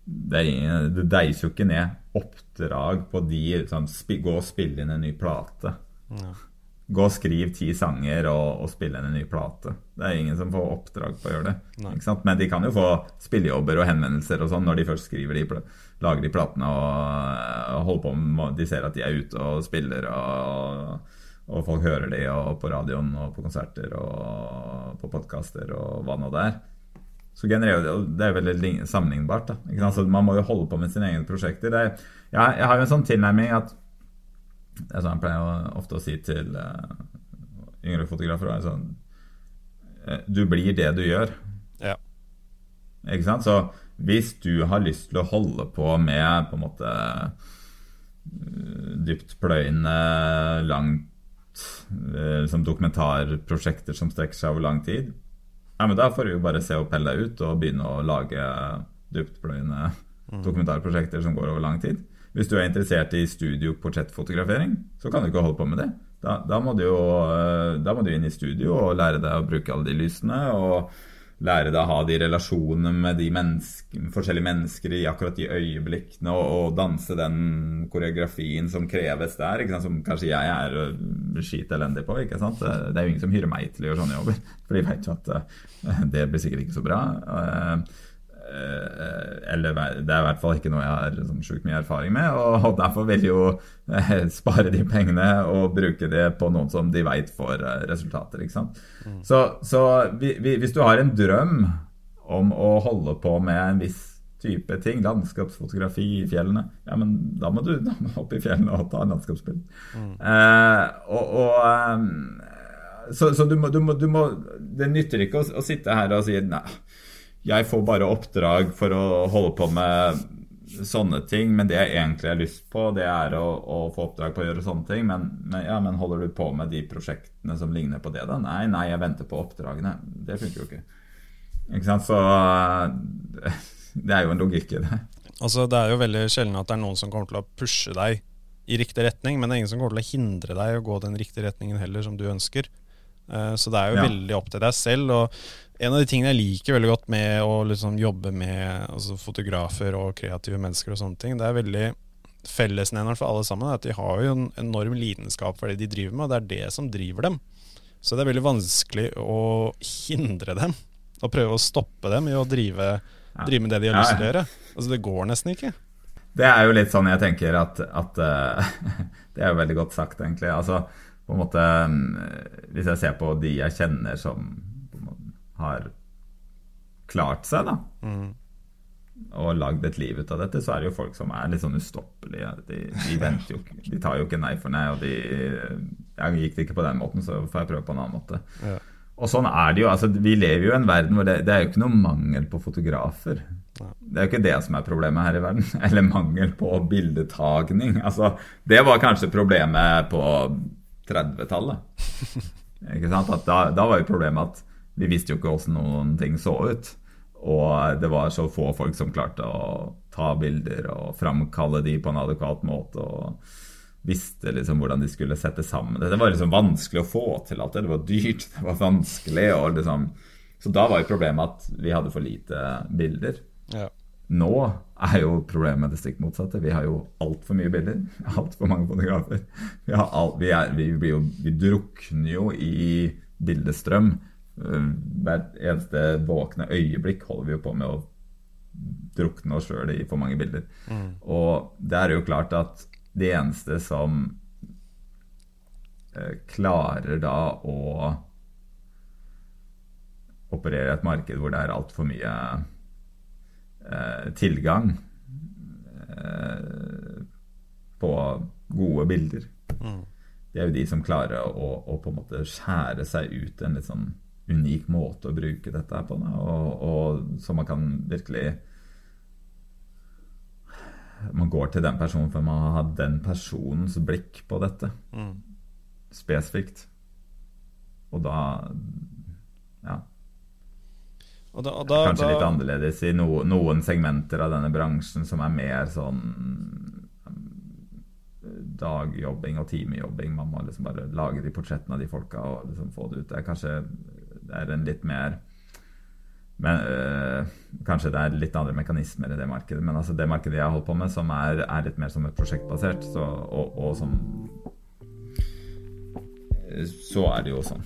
[SPEAKER 2] det, er, det deiser jo ikke ned oppdrag på de sånn, Gå og spille inn en ny plate. Ja. Gå og skriv ti sanger og, og spille inn en ny plate. Det er ingen som får oppdrag på å gjøre det. Men de kan jo få spillejobber og henvendelser og sånn når de først skriver de, lager de platene og, og holder på med De ser at de er ute og spiller, og, og folk hører de og på radioen og på konserter og på podkaster og hva nå det er så genererer det Det er veldig sammenlignbart. altså, Man må jo holde på med sine egne prosjekter. Er, jeg, jeg, har jo en sånn tilnærming at Det er sånn jeg pleier ofte å si til uh, yngre fotografer. Sånn, uh, du blir det du gjør.
[SPEAKER 1] Ja.
[SPEAKER 2] Ikke sant? Så hvis du har lyst til å holde på med på en måte uh, dyptpløyende, langt liksom dokumentarprosjekter som strekker seg over lang tid, ja, men Da får du jo bare se og pelle deg ut og begynne å lage dyptpløyende mm. dokumentarprosjekter som går over lang tid. Hvis du er interessert i studioportrettfotografering, så kan du ikke holde på med det. Da, da, må du jo eh, da må du inn i studio og lære deg å bruke alle de lysene. og lære deg å ha de relasjonene med de menneske, forskjellige mennesker i akkurat de øyeblikkene, og, og, danse den koreografien som kreves der, som kanskje jeg er Skit skitelendig på. sant? Det, er jo ingen som hyrer meg til å gjøre sånne jobber, for de vet jo at uh, det blir sikkert ikke så bra. Eh, eller det er i hvert fall ikke noe jeg har sånn sjukt mye erfaring med. Og derfor vil jo eh, spare de pengene og bruke det på noen som de veit får eh, resultater. ikke sant? Mm. Så, så hvis du har en drøm om å holde på med en viss type ting, landskapsfotografi i fjellene, ja, men da må du, da må opp i fjellene og ta en landskapsbilde. Mm. Eh, og, og så, så du, må, du, må, du, må, Det nytter ikke å, å sitte her og si nei jeg får bare oppdrag for å holde på med sånne ting, men det jeg egentlig har lyst på, det er å, å få oppdrag på å gjøre sånne ting. Men, men, ja, men, holder du på med de prosjektene som ligner på det, da? Nei, nei, jeg venter på oppdragene. Det funker jo ikke. Ikke sant? Så det er jo en logikk i det.
[SPEAKER 1] Altså, Det er jo veldig sjelden at det er noen som kommer til å pushe deg i riktig retning, men det er ingen som kommer til å hindre deg å gå den riktige retningen heller, som du ønsker. Eh, så det er jo ja. veldig opp til deg selv. Og en av de tingene jeg liker veldig godt med å liksom jobbe med altså fotografer og kreative mennesker, og sånne ting, det er veldig fellesnevneren for alle sammen at de har jo en enorm lidenskap for det de driver med, og det er det som driver dem. Så det er veldig vanskelig å hindre dem, og prøve å stoppe dem i å drive, drive med det de har lyst til å gjøre. Altså Det går nesten ikke.
[SPEAKER 2] Det er jo litt sånn jeg tenker at, at uh, Det er jo veldig godt sagt, egentlig. Altså på en måte Hvis jeg ser på de jeg kjenner som har klart seg, da. Mm. Og lagd et liv ut av dette, så er det jo folk som er litt sånn ustoppelige. De, de venter jo ikke, de tar jo ikke nei for nei, og de Jeg gikk det ikke på den måten, så får jeg prøve på en annen måte. Ja. Og sånn er det jo. altså Vi lever jo i en verden hvor det, det er jo ikke noe mangel på fotografer. Det er jo ikke det som er problemet her i verden. Eller mangel på bildetagning. Altså, det var kanskje problemet på 30-tallet. Ikke sant? Da, da var jo problemet at vi visste jo ikke hvordan noen ting så ut. Og det var så få folk som klarte å ta bilder og framkalle de på en adekvat måte. og visste liksom hvordan de skulle sette sammen det. Det var liksom vanskelig å få til alt det. Det var dyrt, det var vanskelig. Liksom. Så da var jo problemet at vi hadde for lite bilder.
[SPEAKER 1] Ja.
[SPEAKER 2] Nå er jo problemet det stikk motsatte. Vi har jo altfor mye bilder. Altfor mange fotografer. Vi, alt, vi, er, vi, jo, vi drukner jo i bildestrøm hvert eneste våkne øyeblikk holder vi jo på med å drukne oss sjøl i for mange bilder. Mm. Og det er jo klart at det eneste som eh, klarer da å operere i et marked hvor det er altfor mye eh, tilgang eh, på gode bilder, mm. det er jo de som klarer å, å, på en måte skjære seg ut en litt sånn unik måte å bruke dette på. Og, og, så man kan virkelig man går til den personen for man har den personens blikk på dette.
[SPEAKER 1] Mm.
[SPEAKER 2] Spesifikt. Og da Ja.
[SPEAKER 1] Og da, og da,
[SPEAKER 2] Kanskje
[SPEAKER 1] da,
[SPEAKER 2] litt annerledes i no, noen segmenter av denne bransjen som er mer sånn dagjobbing og timejobbing. Man må liksom bare lage de portrettene av de folka og liksom få det ut. Det er kanskje det er en litt mer men, øh, Kanskje det er litt andre mekanismer i det markedet. Men altså det markedet jeg holdt på med, som er, er litt mer som et prosjektbasert, så, og, og som Så er det jo sånn.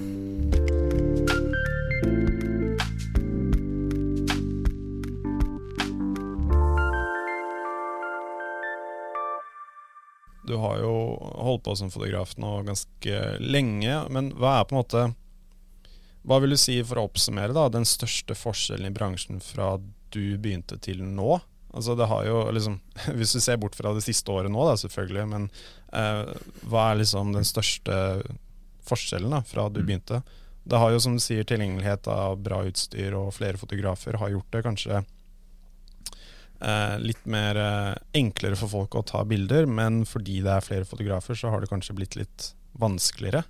[SPEAKER 1] Du har jo holdt på som fotograf nå ganske lenge, men hva er på en måte Hva vil du si, for å oppsummere, da, den største forskjellen i bransjen fra du begynte til nå? Altså det har jo liksom Hvis du ser bort fra det siste året nå, da, selvfølgelig, men eh, hva er liksom den største forskjellen da, fra du
[SPEAKER 2] Mm.
[SPEAKER 1] begynte? Det har jo, som du sier, tilgjengelighet av bra utstyr og flere fotografer har gjort det kanskje eh, litt mer eh, enklere for folk å ta bilder, men fordi det er flere fotografer, så har det kanskje blitt litt vanskeligere.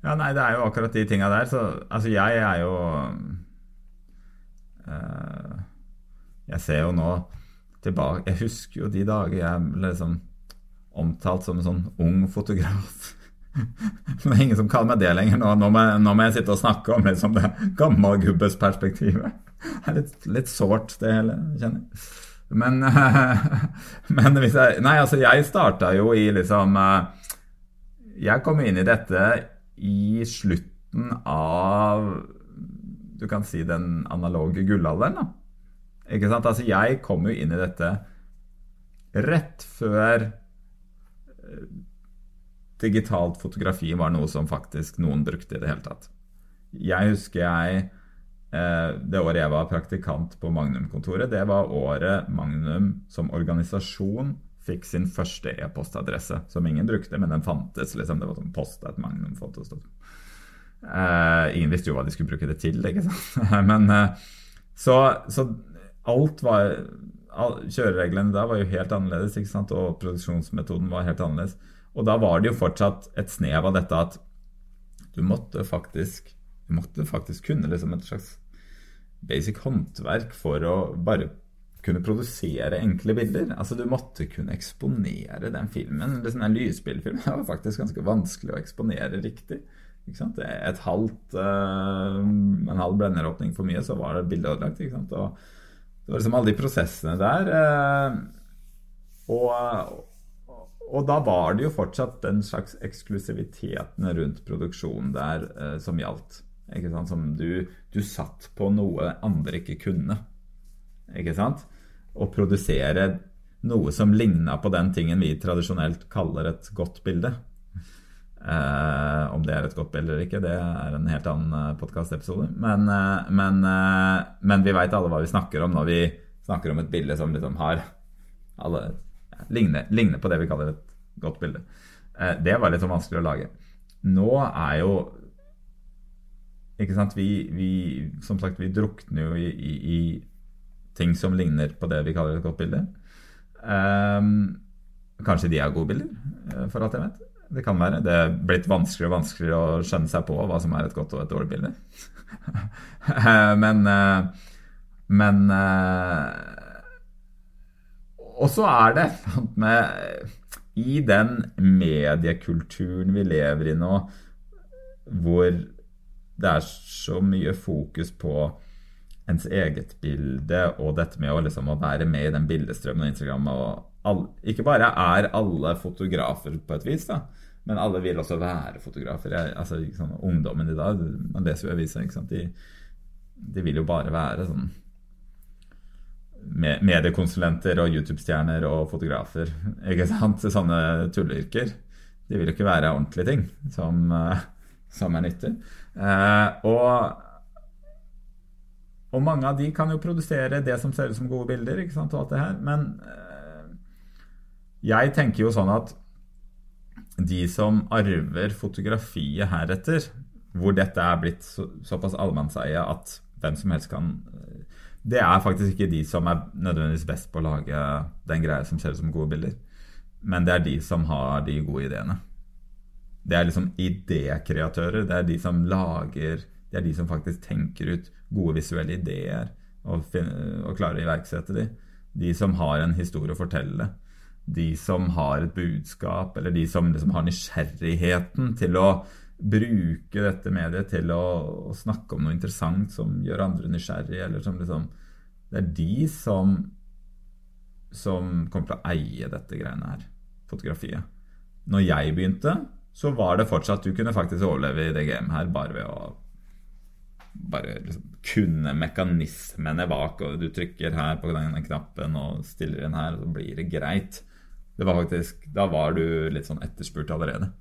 [SPEAKER 2] Ja, nei, det er jo akkurat de tinga der. Så altså, jeg er jo eh, Jeg ser jo nå tilbake Jeg husker jo de dager jeg ble liksom omtalt som en sånn ung fotograf. Men det er ingen som kaller meg det lenger nå. Nå må, jeg, nå må jeg sitte og snakke om liksom det gammelgubbesperspektivet. Det er litt, litt sårt, det hele, kjenner jeg. Men, men hvis jeg Nei, altså, jeg starta jo i liksom eh, Jeg kom inn i dette i slutten av Du kan si den analoge gullalderen, da. Ikke sant? Altså, jeg kom jo inn i dette rett før eh, digitalt fotografi var noe som faktisk noen brukte i det hele tatt. Jeg husker jeg eh, Det året jeg var praktikant på Magnum-kontoret, det var året Magnum som organisasjon fikk sin første e-postadresse, som ingen brukte, men den fantes. liksom, Det var sånn post at Magnum fotos. Uh, ingen visste jo hva de skulle bruke det til, ikke sant. Men uh, så, så alt var all, Kjørereglene da var jo helt annerledes, ikke sant, og produksjonsmetoden var helt annerledes. Og da var det jo fortsatt et snev av dette at du måtte faktisk Du måtte faktisk kunne liksom et slags basic håndverk for å bare kunne produsere enkle bilder. Altså Du måtte kunne eksponere den filmen. Liksom en lysbildfilm det var faktisk ganske vanskelig å eksponere riktig. Et halvt, uh, en halv blenderåpning for mye, så var det bildet ødelagt. Det var liksom alle de prosessene der. Uh, og, og da var det jo fortsatt den slags eksklusiviteten rundt produksjonen der uh, som gjaldt. Ikke sant? Som du, du satt på noe andre ikke kunne. Ikke sant? Å produsere noe som ligna på den tingen vi tradisjonelt kaller et godt bilde. Eh, om det er et godt bilde eller ikke, det er en helt annen podkastepisode. Men, eh, men, eh, men, vi veit alle hva vi snakker om når vi snakker om et bilde som liksom har alle, ja, ligner, ligner, på det vi kaller et godt bilde. Eh, det var litt sånn vanskelig å lage. Nå er jo ikke sant, vi, vi, som sagt, vi drukner jo i, i, i ting som ligner på det vi kaller et godt bilde. Um, kanskje de er gode bilder, for alt jeg vet. Det kan være. Det er blitt vanskeligere og vanskeligere å skjønne seg på hva som er et godt og et dårlig bilde. men Men Og så er det med I den mediekulturen vi lever i nå, hvor det er så mye fokus på ens eget bilde og dette med å, liksom, å være med i den bildestrømmen og Instagram. Og all, ikke bare er alle fotografer på et vis, da, men alle vil også være fotografer. Jeg, altså, sånn, ungdommen i dag, man leser jo avisa, de, de vil jo bare være sånn mediekonsulenter og YouTube-stjerner og fotografer. Ikke sant? Sånne tulleyrker. De vil jo ikke være ordentlige ting som, som er nyttig. Eh, og, og mange av de kan jo produsere det som ser ut som gode bilder, ikke sant, og alt det her. Men eh, jeg tenker jo sånn at de som arver fotografiet heretter, hvor dette er blitt så, såpass allemannseie at hvem som helst kan det er faktisk ikke de som er nødvendigvis best på å lage den greia som ser ut som gode bilder. Men det er de som har de gode ideene. Det er liksom idékreatører. Det er de som lager Det er de som faktisk tenker ut gode visuelle ideer og, og klarer å iverksette de. De som har en historie å fortelle. De som har et budskap, eller de som liksom har nysgjerrigheten til å bruke dette mediet til å, å, snakke om noe interessant som gjør andre nysgjerrige, eller som liksom Det er de som som kommer til å eie dette greiene her, fotografiet. Når jeg begynte, så var det fortsatt Du kunne faktisk overleve i det gamet her bare ved å bare liksom kunne mekanismene bak, og du trykker her på denne knappen og stiller inn her, og så blir det greit. Det var faktisk, Da var du litt sånn etterspurt allerede.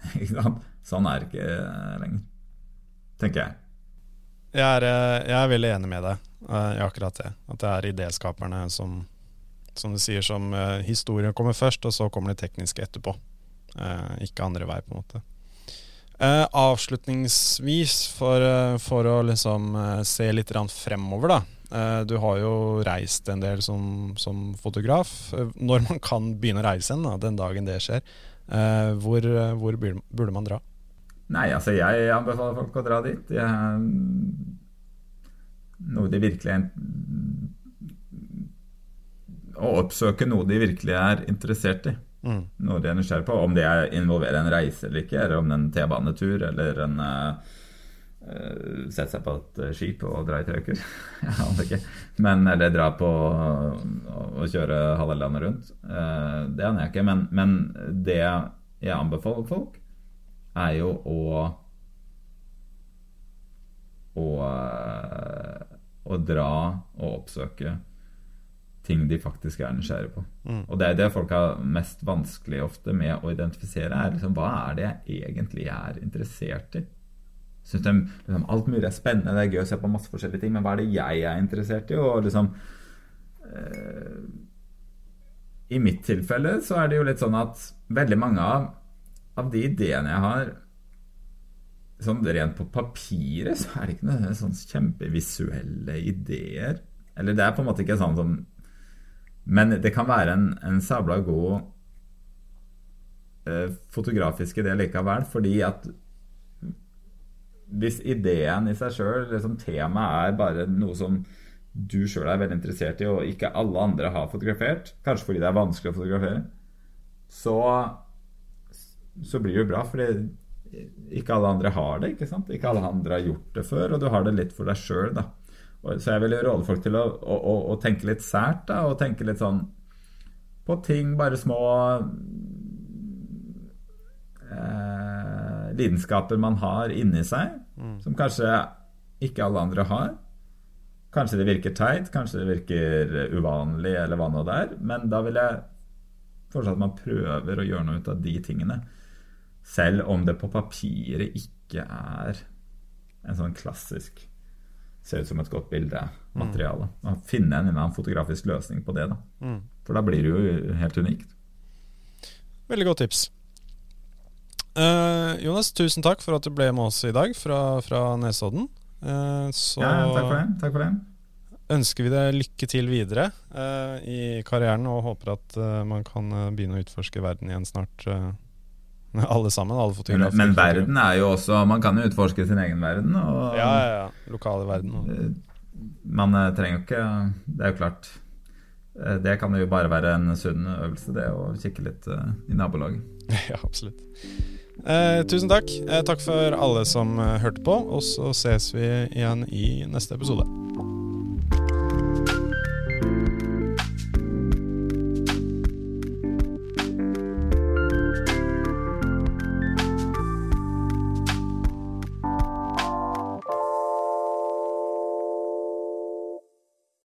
[SPEAKER 2] sånn er det ikke lenger, tenker jeg.
[SPEAKER 1] Jeg er, eh, jeg er, veldig enig med deg eh, i akkurat det. At det er idéskaperne som, som du sier, som uh, historien kommer først, og så kommer det tekniske etterpå. Ikke andre vei, på en måte. Uh, avslutningsvis, for, for, å liksom se litt fremover, da. du har jo reist en del som, som fotograf. når man kan begynne å reise igjen, den dagen det skjer. Hvor, hvor, burde man dra?
[SPEAKER 2] Nei, altså jeg anbefaler folk å dra dit. Jeg, noe de virkelig Å oppsøke noe de virkelig er interessert i. Mm. Noe de er nysgjerrig på. Om det involverer en reise eller ikke, eller om det er en T-banetur eller en uh, Sette seg på et skip og dra i tre uker. Jeg aner ikke. Men, eller dra på og kjøre halve landet rundt. Uh, det aner jeg ikke. Men, men, det jeg anbefaler folk, er jo å å, å dra og oppsøke ting de faktisk er nysgjerrige på. Mm. Og det er det folk har mest vanskelig ofte med å identifisere, er liksom hva er det jeg egentlig er interessert i? Syns de liksom, alt mulig er spennende, det er gøy å se på masse forskjellige ting, men hva er det jeg er interessert i? Og liksom eh, I mitt tilfelle så er det jo litt sånn at veldig mange av, av de ideene jeg har Sånn rent på papiret så er det ikke noen sånn kjempevisuelle ideer. Eller det er på en måte ikke sånn som Men det kan være en, en sabla god eh, fotografisk idé likevel, fordi at hvis ideen i seg sjøl, liksom temaet, er bare noe som du sjøl er veldig interessert i, og ikke alle andre har fotografert, kanskje fordi det er vanskelig å fotografere, så, så blir det jo bra, fordi ikke alle andre har det. Ikke sant? Ikke alle andre har gjort det før, og du har det litt for deg sjøl. Så jeg vil råde folk til å, å, å, å, tenke litt sært, da, og tenke litt sånn på ting, bare små eh, lidenskaper man har inni seg, mm. som kanskje ikke alle andre har. Kanskje det virker teit, kanskje det virker uvanlig, eller hva nå det er. Men da vil jeg fortsatt at man prøver å gjøre noe ut av de tingene. Selv om det på papiret ikke er en sånn klassisk Ser ut som et godt bildemateriale. Mm. Finne en eller annen fotografisk løsning på det. da mm. For da blir det jo helt unikt.
[SPEAKER 1] Veldig godt tips. Uh, Jonas, tusen takk for at du ble med oss i dag fra, fra Nesodden.
[SPEAKER 2] Uh, så ja, takk for det. Takk for det.
[SPEAKER 1] ønsker vi deg lykke til videre uh, i karrieren og håper at man kan begynne å utforske verden igjen snart. alle sammen, alle fotografer.
[SPEAKER 2] Men, men, verden er jo også Man kan jo utforske sin egen verden. Og,
[SPEAKER 1] ja, ja, ja. Lokale verden. Og.
[SPEAKER 2] Man trenger jo ikke Det er jo klart det kan jo bare være en sunn øvelse, det å kikke litt i nabolaget.
[SPEAKER 1] Ja, absolutt. Eh, tusen takk. Eh, takk for alle som eh, hørte på, og så ses vi igjen i neste episode.